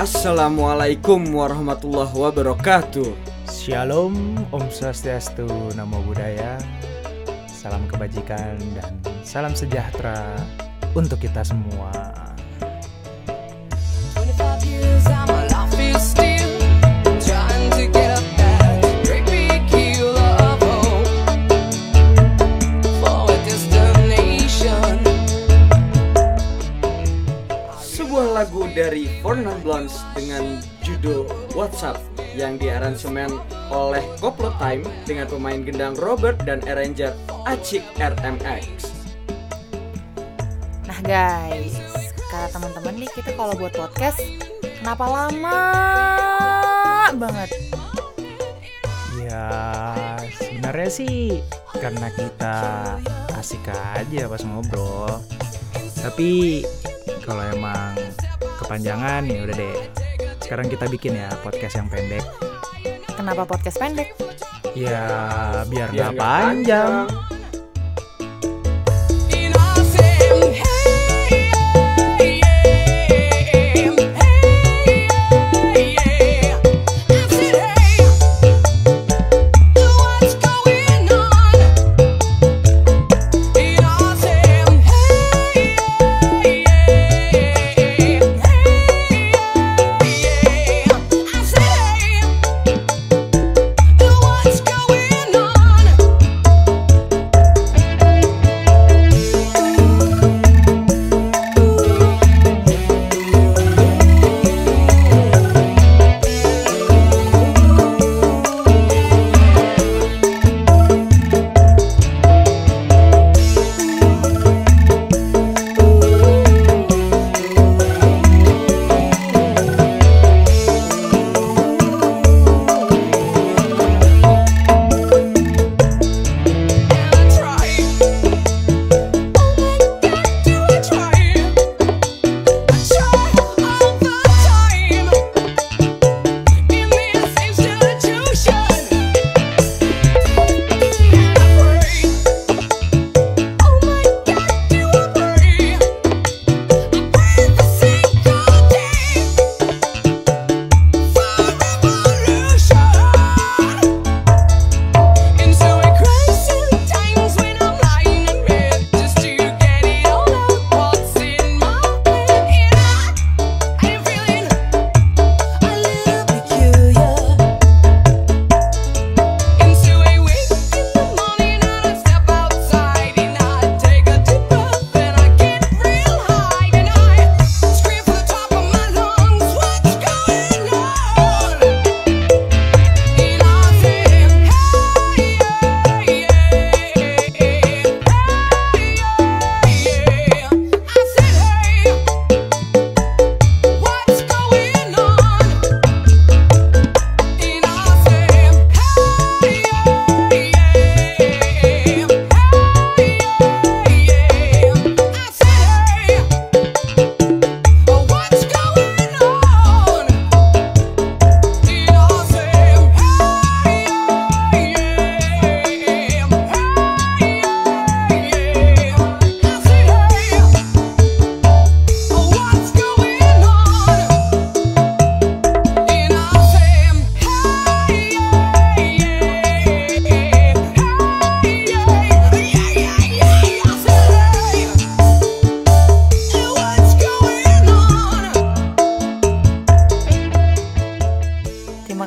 Assalamualaikum warahmatullahi wabarakatuh. Shalom, Om Swastiastu, Namo Buddhaya, salam kebajikan dan salam sejahtera untuk kita semua. Non Blondes dengan judul WhatsApp yang diaransemen oleh Koplo Time dengan pemain gendang Robert dan arranger Acik RMX. Nah guys, kata teman-teman nih kita kalau buat podcast kenapa lama banget? Ya, sebenarnya sih karena kita asik aja pas ngobrol. Tapi kalau emang kepanjangan ya udah deh. Sekarang kita bikin ya podcast yang pendek. Kenapa podcast pendek? Ya, biar Biar nggak nggak panjang.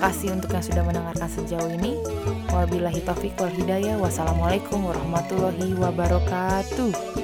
Kasih untuk yang sudah mendengarkan sejauh ini. Wabillahi taufiq wal hidayah. Wassalamualaikum warahmatullahi wabarakatuh.